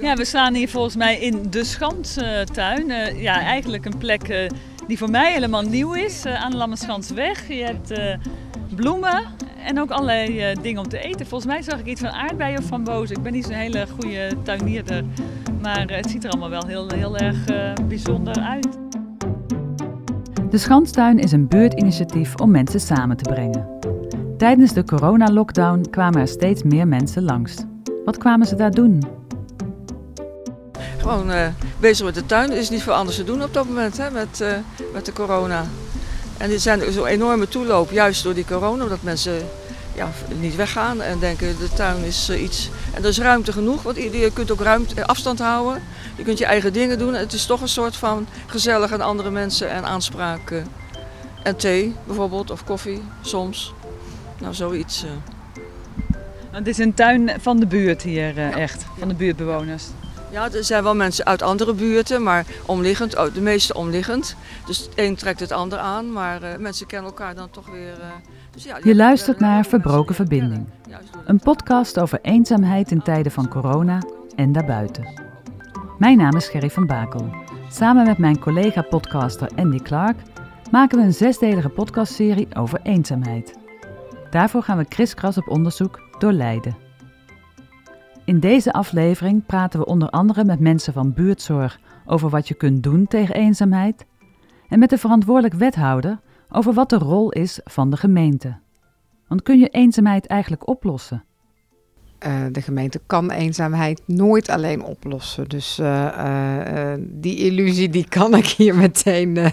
Ja, we staan hier volgens mij in de Schanstuin. Uh, ja, eigenlijk een plek uh, die voor mij helemaal nieuw is, uh, aan de Lammerschansweg. Je hebt bloemen en ook allerlei dingen om te eten. Volgens mij zag ik iets van aardbeien of van boos. Ik ben niet zo'n hele goede tuinierder, maar het ziet er allemaal wel heel, heel erg bijzonder uit. De Schanstuin is een buurtinitiatief om mensen samen te brengen. Tijdens de coronalockdown kwamen er steeds meer mensen langs. Wat kwamen ze daar doen? Gewoon uh, bezig met de tuin. Er is niet veel anders te doen op dat moment hè, met, uh, met de corona. En er zijn zo'n enorme toeloop, juist door die corona, omdat mensen ja, niet weggaan en denken de tuin is uh, iets. En er is ruimte genoeg, want je kunt ook ruimte, afstand houden. Je kunt je eigen dingen doen. Het is toch een soort van gezellig aan andere mensen en aanspraak. en thee bijvoorbeeld, of koffie soms. Nou, zoiets. Het is een tuin van de buurt hier, echt, van de buurtbewoners. Ja, er zijn wel mensen uit andere buurten, maar omliggend, oh, de meeste omliggend. Dus het een trekt het ander aan, maar uh, mensen kennen elkaar dan toch weer. Uh, dus ja, Je luistert naar Verbroken Verbinding. Een podcast over eenzaamheid in tijden van corona en daarbuiten. Mijn naam is Gerry van Bakel. Samen met mijn collega-podcaster Andy Clark maken we een zesdelige podcastserie over eenzaamheid. Daarvoor gaan we kriskras op onderzoek door Leiden. In deze aflevering praten we onder andere met mensen van buurtzorg over wat je kunt doen tegen eenzaamheid en met de verantwoordelijk wethouder over wat de rol is van de gemeente. Want kun je eenzaamheid eigenlijk oplossen? Uh, de gemeente kan eenzaamheid nooit alleen oplossen. Dus uh, uh, die illusie die kan ik hier meteen.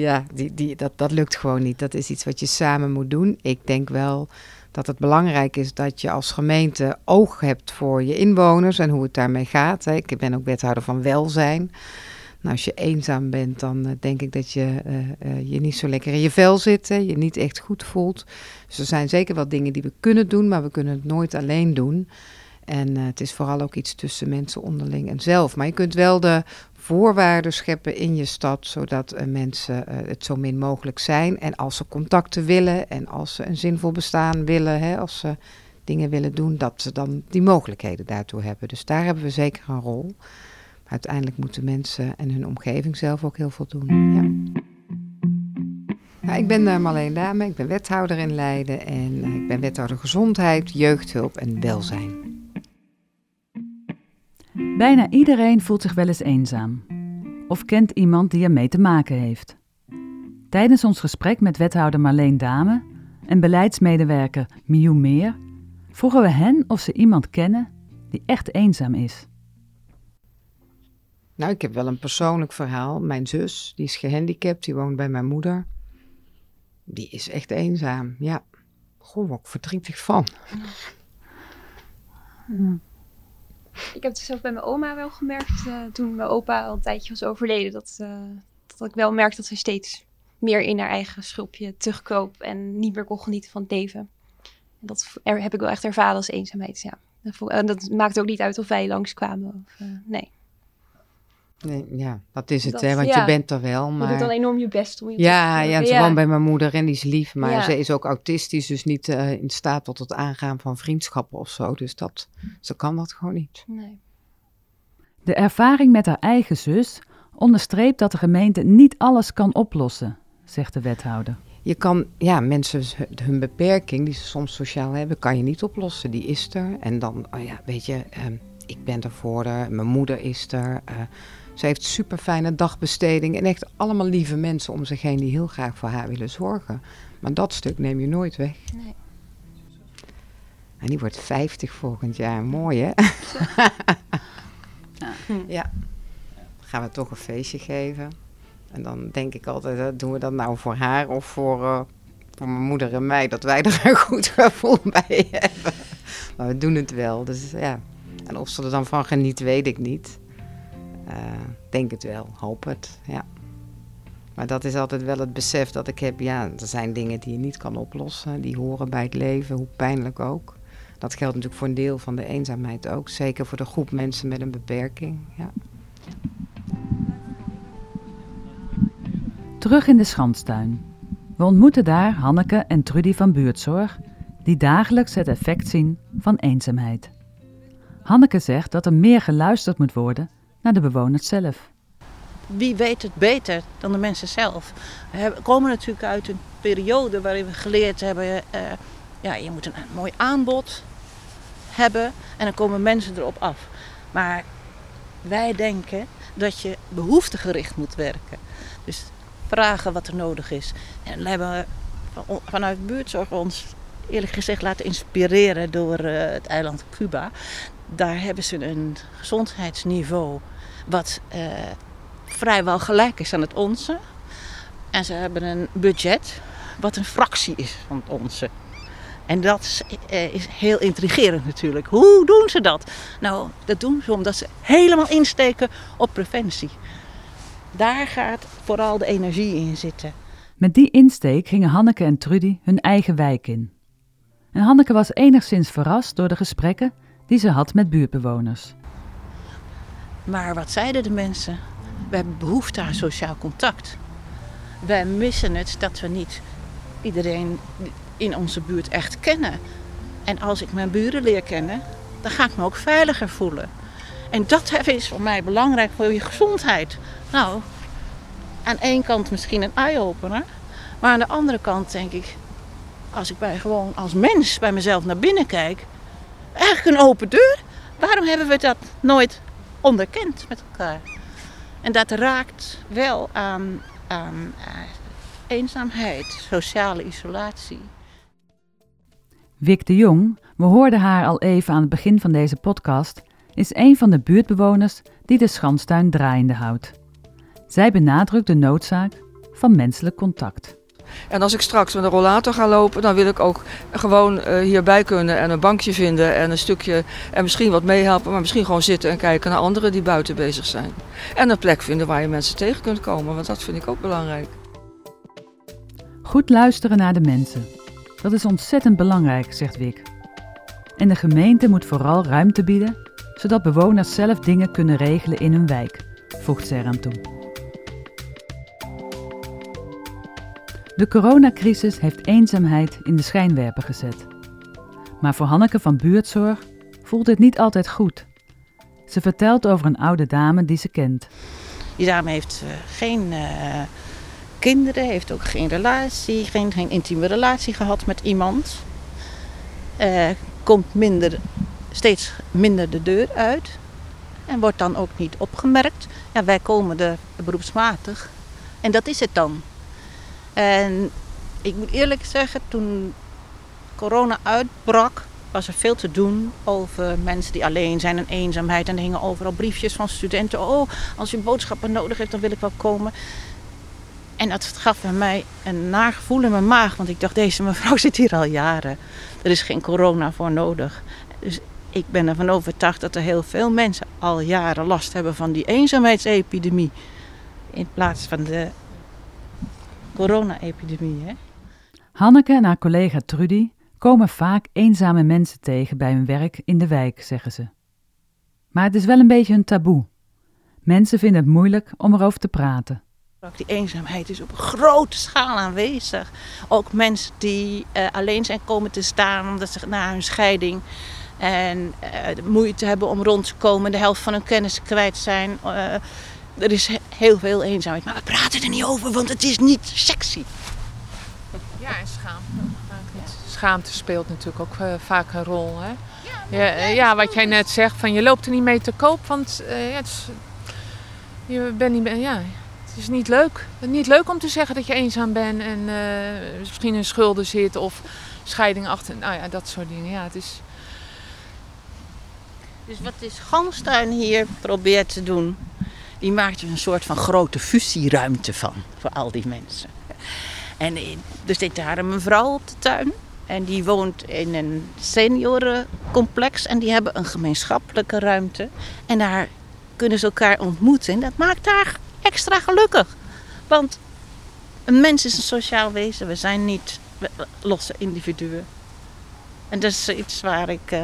Ja, die, die, dat, dat lukt gewoon niet. Dat is iets wat je samen moet doen. Ik denk wel dat het belangrijk is dat je als gemeente oog hebt voor je inwoners en hoe het daarmee gaat. Ik ben ook wethouder van welzijn. Nou, als je eenzaam bent, dan eh, denk ik dat je uh, uh, je niet zo lekker in je vel zit, je niet echt goed voelt. Dus er zijn zeker wel dingen die we kunnen doen, maar we kunnen het nooit alleen doen. En het is vooral ook iets tussen mensen onderling en zelf. Maar je kunt wel de voorwaarden scheppen in je stad, zodat uh, mensen uh, het zo min mogelijk zijn. En als ze contacten willen en als ze een zinvol bestaan willen, hè, als ze dingen willen doen, dat ze dan die mogelijkheden daartoe hebben. Dus daar hebben we zeker een rol. Uiteindelijk moeten mensen en hun omgeving zelf ook heel veel doen. Ja. Ja, ik ben Marleen Dame, ik ben wethouder in Leiden en ik ben wethouder gezondheid, jeugdhulp en welzijn. Bijna iedereen voelt zich wel eens eenzaam of kent iemand die ermee te maken heeft. Tijdens ons gesprek met wethouder Marleen Dame en beleidsmedewerker Miu Meer vroegen we hen of ze iemand kennen die echt eenzaam is. Nou, ik heb wel een persoonlijk verhaal. Mijn zus, die is gehandicapt, die woont bij mijn moeder. Die is echt eenzaam, ja. Goh, wat verdrietig van. Ik heb het zelf bij mijn oma wel gemerkt uh, toen mijn opa al een tijdje was overleden. Dat, uh, dat ik wel merkte dat ze steeds meer in haar eigen schulpje terugkroop en niet meer kon genieten van het leven. En dat heb ik wel echt ervaren als eenzaamheid, ja. En dat maakt ook niet uit of wij langskwamen of uh, nee. Nee, ja, dat is het, hè? Want je bent er wel, maar... Je doet dan enorm je best om je Ja, te ja, ze woont bij mijn moeder en die is lief, maar ze is ook autistisch, dus niet uh, in staat tot het aangaan van vriendschappen of zo. Dus dat, ze kan dat gewoon niet. Nee. De ervaring met haar eigen zus onderstreept dat de gemeente niet alles kan oplossen, zegt de wethouder. Je kan, ja, mensen hun beperking die ze soms sociaal hebben, kan je niet oplossen. Die is er. En dan, oh ja, weet je, uh, ik ben er voor haar, mijn moeder is er. Uh, ze heeft super fijne dagbesteding en echt allemaal lieve mensen om zich heen die heel graag voor haar willen zorgen. Maar dat stuk neem je nooit weg. Nee. En die wordt 50 volgend jaar. Mooi hè? ja. ja. Gaan we toch een feestje geven. En dan denk ik altijd, doen we dat nou voor haar of voor, uh, voor mijn moeder en mij? Dat wij er een goed gevoel bij hebben. Maar we doen het wel. Dus ja. En of ze er dan van geniet, weet ik niet. Uh, denk het wel, hoop het, ja. Maar dat is altijd wel het besef dat ik heb, ja, er zijn dingen die je niet kan oplossen. Die horen bij het leven, hoe pijnlijk ook. Dat geldt natuurlijk voor een deel van de eenzaamheid ook. Zeker voor de groep mensen met een beperking, ja. Terug in de Schanstuin. We ontmoeten daar Hanneke en Trudy van Buurtzorg, die dagelijks het effect zien van eenzaamheid. Hanneke zegt dat er meer geluisterd moet worden naar de bewoners zelf. Wie weet het beter dan de mensen zelf? We komen natuurlijk uit een periode waarin we geleerd hebben: uh, ja, je moet een mooi aanbod hebben en dan komen mensen erop af. Maar wij denken dat je behoeftegericht moet werken. Dus vragen wat er nodig is. En we hebben vanuit buurtzorg ons eerlijk gezegd laten inspireren door uh, het eiland Cuba. Daar hebben ze een gezondheidsniveau wat uh, vrijwel gelijk is aan het onze. En ze hebben een budget wat een fractie is van het onze. En dat is, uh, is heel intrigerend natuurlijk. Hoe doen ze dat? Nou, dat doen ze omdat ze helemaal insteken op preventie. Daar gaat vooral de energie in zitten. Met die insteek gingen Hanneke en Trudy hun eigen wijk in. En Hanneke was enigszins verrast door de gesprekken die ze had met buurtbewoners. Maar wat zeiden de mensen? We hebben behoefte aan sociaal contact. Wij missen het dat we niet iedereen in onze buurt echt kennen. En als ik mijn buren leer kennen, dan ga ik me ook veiliger voelen. En dat is voor mij belangrijk voor je gezondheid. Nou, aan één kant misschien een eye-opener. Maar aan de andere kant denk ik, als ik bij gewoon als mens bij mezelf naar binnen kijk, eigenlijk een open deur. Waarom hebben we dat nooit onderkend met elkaar? En dat raakt wel aan, uh, eenzaamheid, sociale isolatie. Wik de Jong, we hoorden haar al even aan het begin van deze podcast, is een van de buurtbewoners die de Schanstuin draaiende houdt. Zij benadrukt de noodzaak van menselijk contact. En als ik straks met een rollator ga lopen, dan wil ik ook gewoon uh, hierbij kunnen en een bankje vinden en een stukje en misschien wat meehelpen, maar misschien gewoon zitten en kijken naar anderen die buiten bezig zijn. En een plek vinden waar je mensen tegen kunt komen, want dat vind ik ook belangrijk. Goed luisteren naar de mensen. Dat is ontzettend belangrijk, zegt Wik. En de gemeente moet vooral ruimte bieden, zodat bewoners zelf dingen kunnen regelen in hun wijk, voegt ze eraan toe. De coronacrisis heeft eenzaamheid in de schijnwerper gezet. Maar voor Hanneke van Buurtzorg voelt het niet altijd goed. Ze vertelt over een oude dame die ze kent. Die dame heeft uh, geen uh, kinderen, heeft ook geen relatie, geen, geen intieme relatie gehad met iemand. Uh, komt minder, steeds minder de deur uit en wordt dan ook niet opgemerkt. Ja, wij komen er beroepsmatig en dat is het dan. En ik moet eerlijk zeggen, toen corona uitbrak, was er veel te doen over mensen die alleen zijn en eenzaamheid. En er hingen overal briefjes van studenten. Oh, als je boodschappen nodig hebt, dan wil ik wel komen. En dat gaf bij mij een nagevoel in mijn maag. Want ik dacht, deze mevrouw zit hier al jaren. Er is geen corona voor nodig. Dus ik ben ervan overtuigd dat er heel veel mensen al jaren last hebben van die eenzaamheidsepidemie. In plaats van de corona-epidemie. Hanneke en haar collega Trudy komen vaak eenzame mensen tegen bij hun werk in de wijk, zeggen ze. Maar het is wel een beetje een taboe. Mensen vinden het moeilijk om erover te praten. Die eenzaamheid is op een grote schaal aanwezig. Ook mensen die uh, alleen zijn komen te staan omdat ze na hun scheiding en uh, moeite hebben om rond te komen, de helft van hun kennis kwijt zijn. Uh, er is heel veel eenzaamheid, maar we praten er niet over, want het is niet sexy. Ja, en schaamte. Schaamte speelt natuurlijk ook uh, vaak een rol. Hè? Ja, ja, wat jij net zegt, van je loopt er niet mee te koop, want uh, ja, het is, je bent niet, ja, het is niet leuk. Het is niet leuk om te zeggen dat je eenzaam bent en uh, misschien in schulden zit of scheiding achter, nou ja, dat soort dingen. Ja, het is... Dus wat is Ganstuin hier probeert te doen, die maakt er een soort van grote fusieruimte van voor al die mensen. En er zit daar een mevrouw op de tuin. En die woont in een seniorencomplex. En die hebben een gemeenschappelijke ruimte. En daar kunnen ze elkaar ontmoeten. En dat maakt haar extra gelukkig. Want een mens is een sociaal wezen. We zijn niet losse individuen. En dat is iets waar ik uh,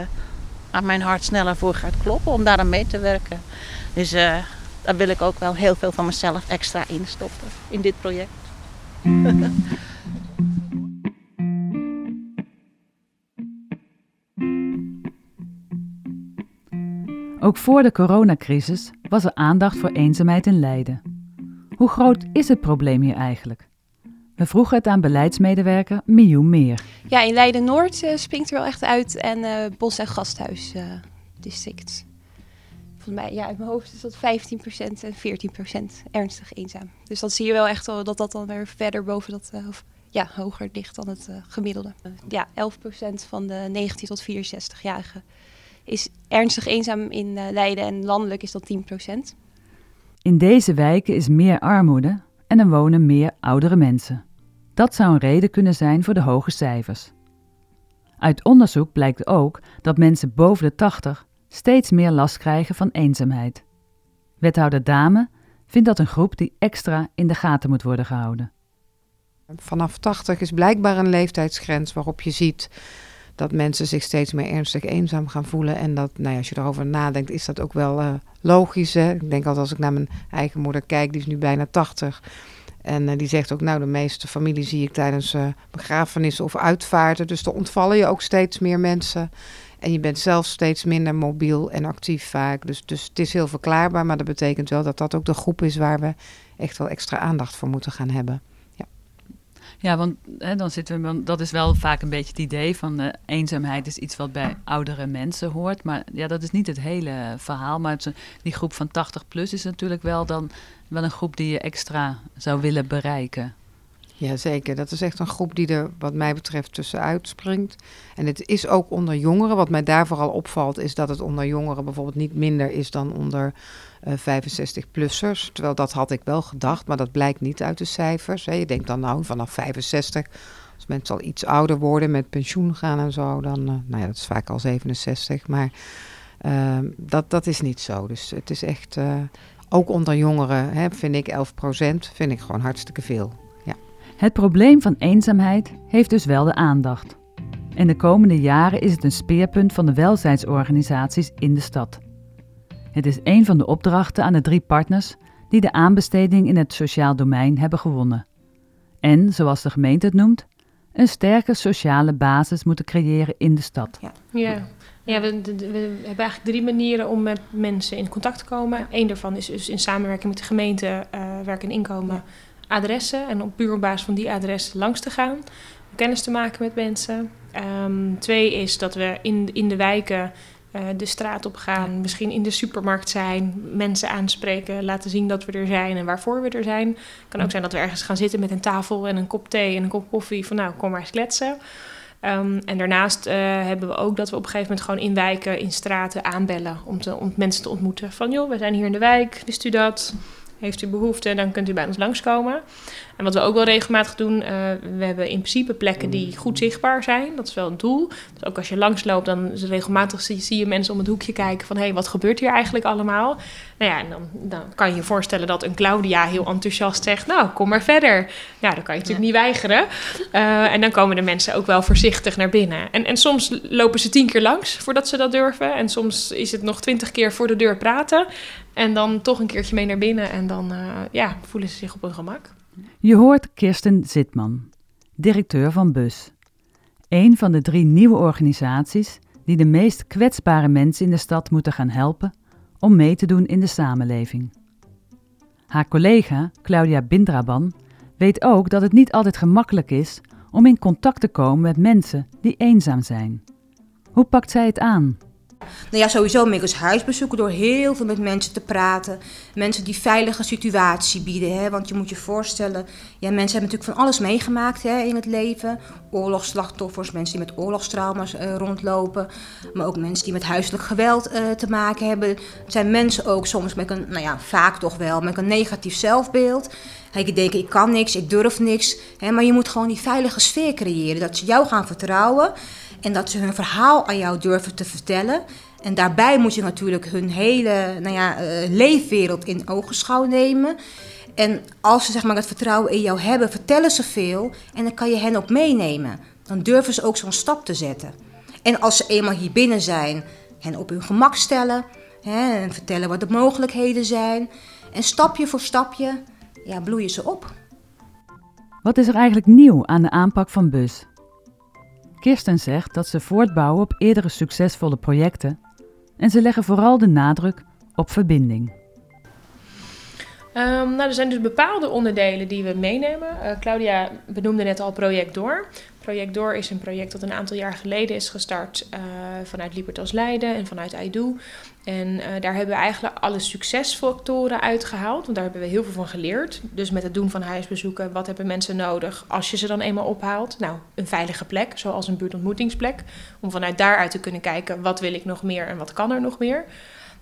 aan mijn hart sneller voor gaat kloppen om daar aan mee te werken. Dus uh, daar wil ik ook wel heel veel van mezelf extra in stoppen in dit project. Ook voor de coronacrisis was er aandacht voor eenzaamheid in Leiden. Hoe groot is het probleem hier eigenlijk? We vroegen het aan beleidsmedewerker Miu Meer. Ja, in Leiden-Noord eh, springt er wel echt uit en eh, Bos- en Gasthuisdistrict. Volgens mij, ja, in mijn hoofd is dat 15% en 14% ernstig eenzaam. Dus dan zie je wel echt al dat dat dan weer verder boven dat, of, ja, hoger ligt dan het gemiddelde. ja, 11% van de 19 tot 64-jarigen is ernstig eenzaam in Leiden en landelijk is dat 10%. In deze wijken is meer armoede en er wonen meer oudere mensen. Dat zou een reden kunnen zijn voor de hoge cijfers. Uit onderzoek blijkt ook dat mensen boven de 80 steeds meer last krijgen van eenzaamheid. Wethouder Dame vindt dat een groep die extra in de gaten moet worden gehouden. Vanaf 80 is blijkbaar een leeftijdsgrens waarop je ziet dat mensen zich steeds meer ernstig eenzaam gaan voelen. En dat, nou ja, als je erover nadenkt, is dat ook wel uh, logisch. Hè? Ik denk altijd als ik naar mijn eigen moeder kijk, die is nu bijna 80. En uh, die zegt ook, nou, de meeste familie zie ik tijdens uh, begrafenissen of uitvaarten. Dus er ontvallen je ook steeds meer mensen. En je bent zelf steeds minder mobiel en actief vaak. Dus, dus het is heel verklaarbaar, maar dat betekent wel dat dat ook de groep is waar we echt wel extra aandacht voor moeten gaan hebben. Ja, want hè, dan zitten we, dat is wel vaak een beetje het idee van uh, eenzaamheid is iets wat bij oudere mensen hoort. Maar ja, dat is niet het hele verhaal. Maar die groep van 80 plus is natuurlijk wel dan wel een groep die je extra zou willen bereiken. Jazeker, dat is echt een groep die er wat mij betreft tussenuit springt. En het is ook onder jongeren. Wat mij daar vooral opvalt is dat het onder jongeren bijvoorbeeld niet minder is dan onder uh, 65-plussers. Terwijl dat had ik wel gedacht, maar dat blijkt niet uit de cijfers. Hè. Je denkt dan nou vanaf 65, als mensen al iets ouder worden met pensioen gaan en zo, dan, uh, nou ja, dat is vaak al 67. Maar uh, dat, dat is niet zo. Dus het is echt, uh, ook onder jongeren hè, vind ik 11% vind ik gewoon hartstikke veel. Het probleem van eenzaamheid heeft dus wel de aandacht. En de komende jaren is het een speerpunt van de welzijnsorganisaties in de stad. Het is een van de opdrachten aan de drie partners die de aanbesteding in het sociaal domein hebben gewonnen. En, zoals de gemeente het noemt, een sterke sociale basis moeten creëren in de stad. Ja, ja. ja we, we, hebben eigenlijk drie manieren om met mensen in contact te komen. Eén daarvan is dus in samenwerking met de gemeente uh, werk en inkomen adressen. En op puur op basis van die adressen langs te gaan. Om kennis te maken met mensen. Um, twee is dat we in, in de wijken uh, de straat op gaan, misschien in de supermarkt zijn, mensen aanspreken, laten zien dat we er zijn en waarvoor we er zijn. Het kan ook zijn dat we ergens gaan zitten met een tafel en een kop thee en een kop koffie van nou, kom maar eens kletsen. Um, en daarnaast uh, hebben we ook dat we op een gegeven moment gewoon in wijken, in straten aanbellen om, te, om mensen te ontmoeten. Van joh, we zijn hier in de wijk, wist u dat? Heeft u behoefte, dan kunt u bij ons langskomen. En wat we ook wel regelmatig doen, uh, we hebben in principe plekken die goed zichtbaar zijn. Dat is wel het doel. Dus ook als je langsloopt, dan is regelmatig zie, zie, je mensen om het hoekje kijken van... hé, hey, wat gebeurt hier eigenlijk allemaal? Nou ja, en dan, dan kan je je voorstellen dat een Claudia heel enthousiast zegt... nou, kom maar verder. Ja, dan kan je natuurlijk ja. niet weigeren. Uh, en dan komen de mensen ook wel voorzichtig naar binnen. En, en soms lopen ze tien keer langs voordat ze dat durven. En soms is het nog twintig keer voor de deur praten. En dan toch een keertje mee naar binnen en dan uh, ja, voelen ze zich op hun gemak. Je hoort Kirsten Zitman, directeur van BUS. Een van de drie nieuwe organisaties die de meest kwetsbare mensen in de stad moeten gaan helpen om mee te doen in de samenleving. Haar collega Claudia Bindraban weet ook dat het niet altijd gemakkelijk is om in contact te komen met mensen die eenzaam zijn. Hoe pakt zij het aan? Nou ja, sowieso middels huisbezoeken door heel veel met mensen te praten. Mensen die veilige situatie bieden. Hè? Want je moet je voorstellen, ja, mensen hebben natuurlijk van alles meegemaakt hè, in het leven. Oorlogsslachtoffers, mensen die met oorlogstrauma's uh, rondlopen. Maar ook mensen die met huiselijk geweld uh, te maken hebben. Het zijn mensen ook soms met een, nou ja, vaak toch wel, met een negatief zelfbeeld. Je denken, ik kan niks, ik durf niks. Hè? Maar je moet gewoon die veilige sfeer creëren. Dat ze jou gaan vertrouwen. En dat ze hun verhaal aan jou durven te vertellen. En daarbij moet je natuurlijk hun hele nou ja, uh, leefwereld in ogenschouw nemen. En als ze zeg maar, het vertrouwen in jou hebben, vertellen ze veel. En dan kan je hen ook meenemen. Dan durven ze ook zo'n stap te zetten. En als ze eenmaal hier binnen zijn, hen op hun gemak stellen. Hè, en vertellen wat de mogelijkheden zijn. En stapje voor stapje ja, bloeien ze op. Wat is er eigenlijk nieuw aan de aanpak van BUS? Kirsten zegt dat ze voortbouwen op eerdere succesvolle projecten En ze leggen vooral de nadruk op verbinding. Um, nou, er zijn dus bepaalde onderdelen die we meenemen. Uh, Claudia benoemde net al Project Door. Project Door is een project dat een aantal jaar geleden is gestart uh, vanuit Libertas Leiden en vanuit IDO. En uh, daar hebben we eigenlijk alle succesfactoren uitgehaald, want daar hebben we heel veel van geleerd. Dus met het doen van huisbezoeken, wat hebben mensen nodig als je ze dan eenmaal ophaalt? Nou, een veilige plek, zoals een buurtontmoetingsplek, om vanuit daaruit te kunnen kijken wat wil ik nog meer en wat kan er nog meer.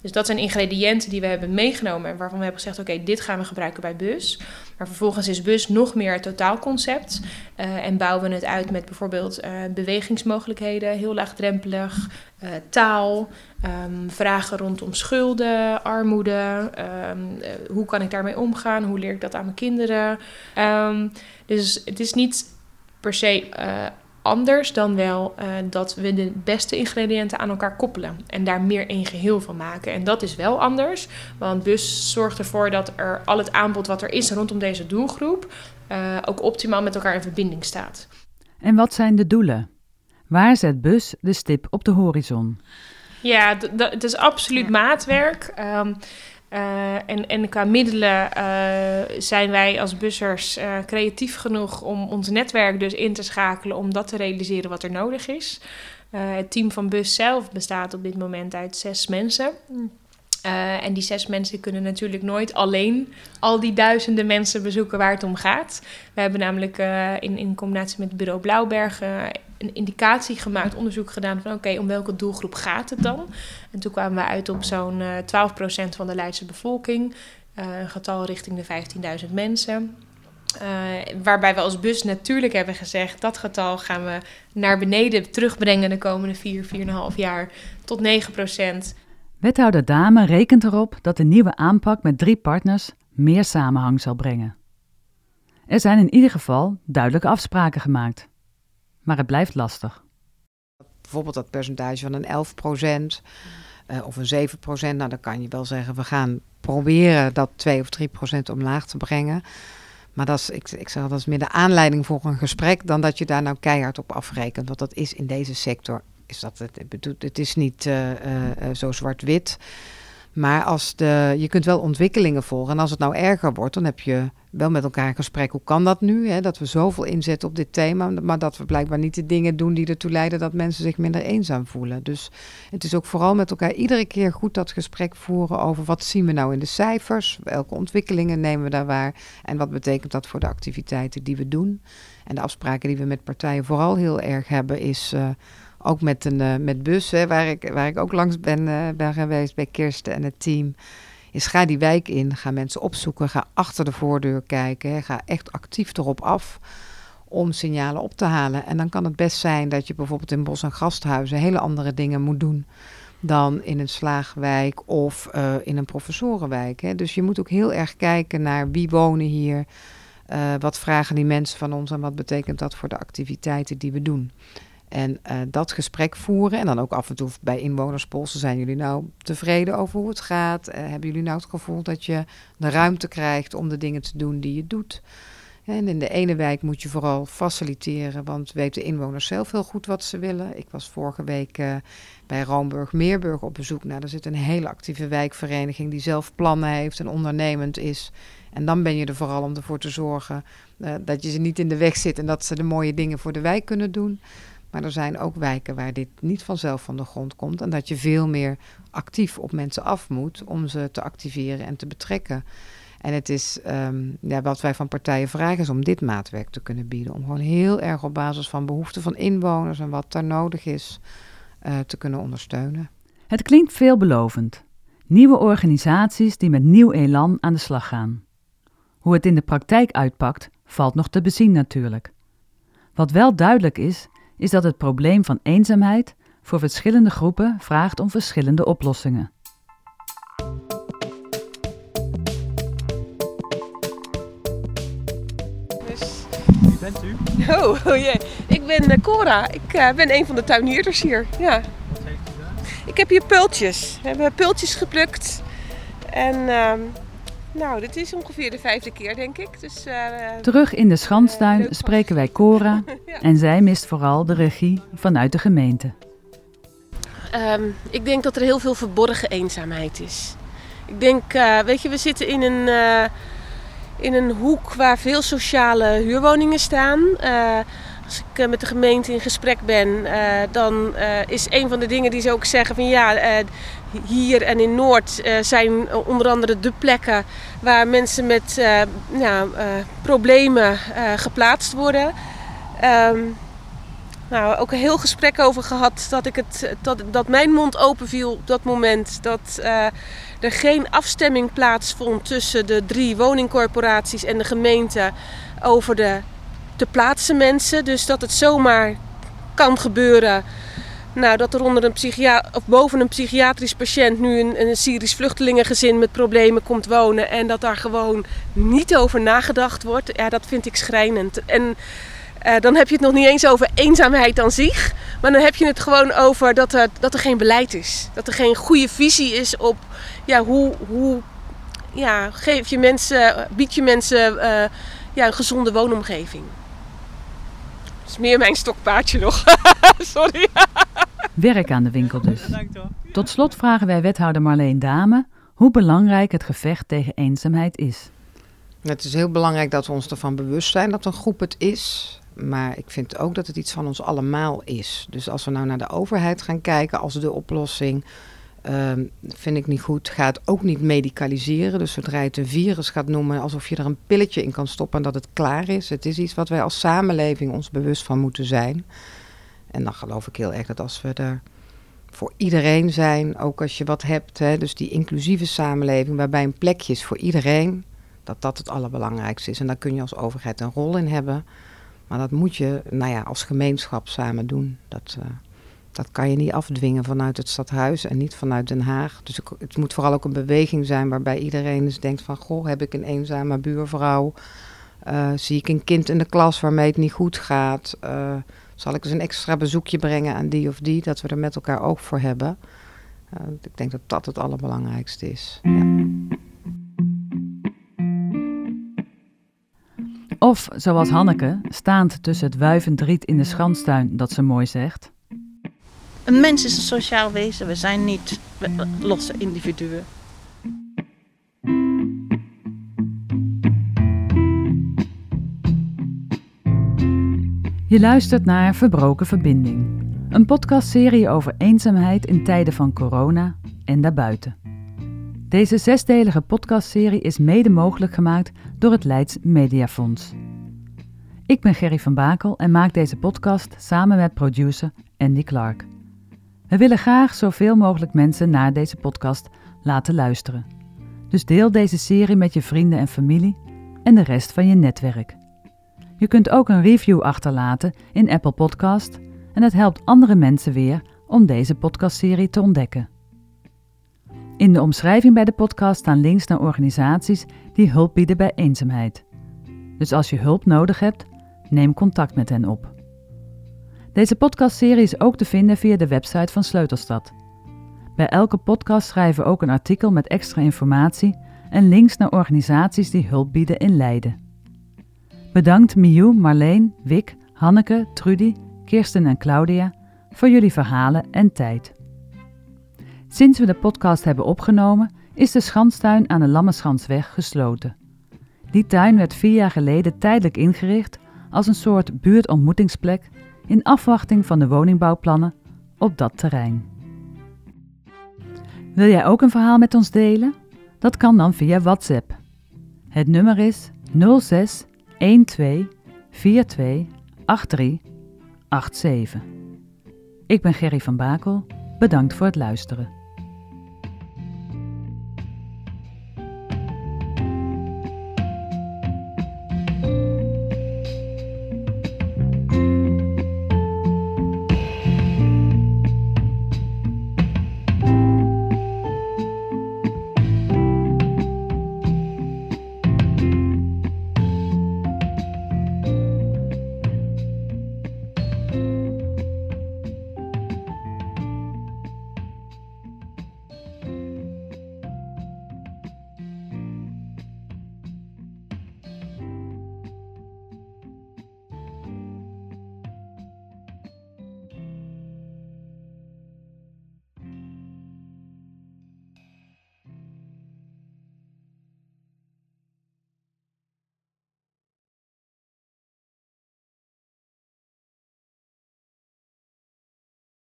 Dus dat zijn ingrediënten die we hebben meegenomen en waarvan we hebben gezegd: oké, dit gaan we gebruiken bij bus. Maar vervolgens is bus nog meer het totaalconcept uh, en bouwen we het uit met bijvoorbeeld uh, bewegingsmogelijkheden, heel laagdrempelig, uh, taal, um, vragen rondom schulden, armoede, um, hoe kan ik daarmee omgaan, hoe leer ik dat aan mijn kinderen. Um, dus het is niet per se anders dan wel uh, dat we de beste ingrediënten aan elkaar koppelen en daar meer één geheel van maken. En dat is wel anders, want bus zorgt ervoor dat er al het aanbod wat er is rondom deze doelgroep uh, ook optimaal met elkaar in verbinding staat. En wat zijn de doelen? Waar zet bus de stip op de horizon? Ja, het is absoluut maatwerk. Um, uh, en, en qua middelen uh, zijn wij als bussers uh, creatief genoeg om ons netwerk dus in te schakelen om dat te realiseren wat er nodig is. het team van Bus zelf bestaat op dit moment uit zes mensen. En die zes mensen kunnen natuurlijk nooit alleen al die duizenden mensen bezoeken waar het om gaat. We hebben namelijk in, in combinatie met bureau Blauwbergen een indicatie gemaakt, onderzoek gedaan van oké, om welke doelgroep gaat het dan? En toen kwamen we uit op zo'n uh, eh, 12% van de Leidse bevolking, een getal richting de 15.000 mensen. waarbij we als bus natuurlijk hebben gezegd, dat getal gaan we naar beneden terugbrengen de komende 4, 4,5 jaar tot 9% Wethouder Dame rekent erop dat de nieuwe aanpak met drie partners meer samenhang zal brengen. Er zijn in ieder geval duidelijke afspraken gemaakt. Maar het blijft lastig. Bijvoorbeeld dat percentage van een 11 procent uh, of een 7 procent. Nou, dan kan je wel zeggen, we gaan proberen dat 2 of 3 procent omlaag te brengen. Maar dat is, ik, ik zeg, dat is meer de aanleiding voor een gesprek dan dat je daar nou keihard op afrekent. Want dat is in deze sector is dat het. Het is niet uh, uh, zo zwart-wit. Maar als de, je kunt wel ontwikkelingen volgen. En als het nou erger wordt, dan heb je wel met elkaar een gesprek. Hoe kan dat nu? Hè? Dat we zoveel inzetten op dit thema. Maar dat we blijkbaar niet de dingen doen die ertoe leiden dat mensen zich minder eenzaam voelen. Dus het is ook vooral met elkaar iedere keer goed dat gesprek voeren over wat zien we nou in de cijfers. Welke ontwikkelingen nemen we daar waar? En wat betekent dat voor de activiteiten die we doen? En de afspraken die we met partijen vooral heel erg hebben is. Uh, ook met, een, uh, met bus, hè, waar, ik, waar ik ook langs ben, uh, ben geweest bij Kirsten en het team. Is ga die wijk in, ga mensen opzoeken, ga achter de voordeur kijken. Hè, ga echt actief erop af om signalen op te halen. En dan kan het best zijn dat je bijvoorbeeld in bos- en gasthuizen hele andere dingen moet doen dan in een slaagwijk of uh, in een professorenwijk. Hè. Dus je moet ook heel erg kijken naar wie wonen hier, uh, wat vragen die mensen van ons en wat betekent dat voor de activiteiten die we doen. En uh, dat gesprek voeren en dan ook af en toe bij inwoners polsen. Zijn jullie nou tevreden over hoe het gaat? Uh, hebben jullie nou het gevoel dat je de ruimte krijgt om de dingen te doen die je doet? En in de ene wijk moet je vooral faciliteren, want weten inwoners zelf heel goed wat ze willen. Ik was vorige week uh, bij Roomburg-Meerburg op bezoek. Nou, daar zit een hele actieve wijkvereniging die zelf plannen heeft en ondernemend is. En dan ben je er vooral om ervoor te zorgen dat je ze niet in de weg zit en dat ze de mooie dingen voor de wijk kunnen doen. Maar er zijn ook wijken waar dit niet vanzelf van de grond komt. En dat je veel meer actief op mensen af moet om ze te activeren en te betrekken. En het is um, ja, wat wij van partijen vragen, is om dit maatwerk te kunnen bieden. Om gewoon heel erg op basis van behoeften van inwoners en wat daar nodig is, uh, te kunnen ondersteunen. Het klinkt veelbelovend. Nieuwe organisaties die met nieuw elan aan de slag gaan. Hoe het in de praktijk uitpakt, valt nog te bezien natuurlijk. Wat wel duidelijk is, is dat het probleem van eenzaamheid voor verschillende groepen vraagt om verschillende oplossingen. Wie bent u? Oh, oh jee. Ik ben uh, Cora. Ik uh, ben een van de tuinierders hier. Ja. Wat heeft u daar? Ik heb hier pultjes. We hebben pultjes geplukt. En uh, nou, dit is ongeveer de vijfde keer, denk ik. Dus, uh, Terug in de Schanstuin spreken wij Cora. ja. En zij mist vooral de regie vanuit de gemeente. Ehm, ik denk dat er heel veel verborgen eenzaamheid is. Ik denk, uh, weet je, we zitten in een, uh, in een hoek waar veel sociale huurwoningen staan. Uh, als ik met de gemeente in gesprek ben, dan is een van de dingen die ze ook zeggen van ja, hier en in Noord zijn onder andere de plekken waar mensen met nou, problemen geplaatst worden. Um, nou, ook een heel gesprek over gehad dat, ik het, dat, dat mijn mond open viel op dat moment. Dat er geen afstemming plaatsvond tussen de drie woningcorporaties en de gemeente over de te plaatsen mensen. Dus dat het zomaar kan gebeuren. Nou, dat er onder een of boven een psychiatrisch patiënt nu een, een Syrisch vluchtelingengezin met problemen komt wonen. En dat daar gewoon niet over nagedacht wordt. Ja, dat vind ik schrijnend. En uh, dan heb je het nog niet eens over eenzaamheid aan zich. Maar dan heb je het gewoon over dat er, dat er geen beleid is. Dat er geen goede visie is op ja, hoe, hoe ja, geef je mensen, bied je mensen uh, ja, een gezonde woonomgeving. Dat is meer mijn stokpaardje nog. Sorry. Werk aan de winkel dus. Tot slot vragen wij wethouder Marleen Dame hoe belangrijk het gevecht tegen eenzaamheid is. Het is heel belangrijk dat we ons ervan bewust zijn dat een groep het is. Maar ik vind ook dat het iets van ons allemaal is. Dus als we nou naar de overheid gaan kijken als de oplossing, ehm, vind ik niet goed. Ga het ook niet medicaliseren. Dus zodra je het een virus gaat noemen, alsof je er een pilletje in kan stoppen en dat het klaar is. Het is iets wat wij als samenleving ons bewust van moeten zijn. En dan geloof ik heel erg dat als we er voor iedereen zijn, ook als je wat hebt, hè, dus die inclusieve samenleving waarbij een plekje is voor iedereen, dat dat het allerbelangrijkste is. En daar kun je als overheid een rol in hebben. Maar dat moet je nou ja, als gemeenschap samen doen. Dat, uh, dat kan je niet afdwingen vanuit het stadhuis en niet vanuit Den Haag. Dus het moet vooral ook een beweging zijn waarbij iedereen eens denkt van... goh, heb ik een eenzame buurvrouw? Uh, zie ik een kind in de klas waarmee het niet goed gaat? Uh, zal ik eens een extra bezoekje brengen aan die of die? Dat we er met elkaar oog voor hebben. ik denk dat dat het allerbelangrijkste is. Of, zoals Hanneke, staand tussen het wuivend riet in de schanstuin, dat ze mooi zegt. Een mens is een sociaal wezen, we zijn niet losse individuen. Je luistert naar Verbroken Verbinding, een podcastserie over eenzaamheid in tijden van corona en daarbuiten. Deze zesdelige podcastserie is mede mogelijk gemaakt door het Leids Mediafonds. Ik ben Gerry van Bakel en maak deze podcast samen met producer Andy Clark. We willen graag zoveel mogelijk mensen naar deze podcast laten luisteren. Dus deel deze serie met je vrienden en familie en de rest van je netwerk. Je kunt ook een review achterlaten in Apple Podcast en het helpt andere mensen weer om deze podcastserie te ontdekken. In de omschrijving bij de podcast staan links naar organisaties die hulp bieden bij eenzaamheid. Dus als je hulp nodig hebt, neem contact met hen op. Deze podcastserie is ook te vinden via de website van Sleutelstad. Bij elke podcast schrijven we ook een artikel met extra informatie en links naar organisaties die hulp bieden in Leiden. Bedankt Miu, Marleen, Wik, Hanneke, Trudy, Kirsten en Claudia voor jullie verhalen en tijd. Sinds we de podcast hebben opgenomen, is de schanstuin aan de Lammenschansweg gesloten. Die tuin werd vier jaar geleden tijdelijk ingericht als een soort buurtontmoetingsplek in afwachting van de woningbouwplannen op dat terrein. Wil jij ook een verhaal met ons delen? Dat kan dan via WhatsApp. Het nummer is 06 12 42 83 87. Ik ben Gerry van Bakel. Bedankt voor het luisteren.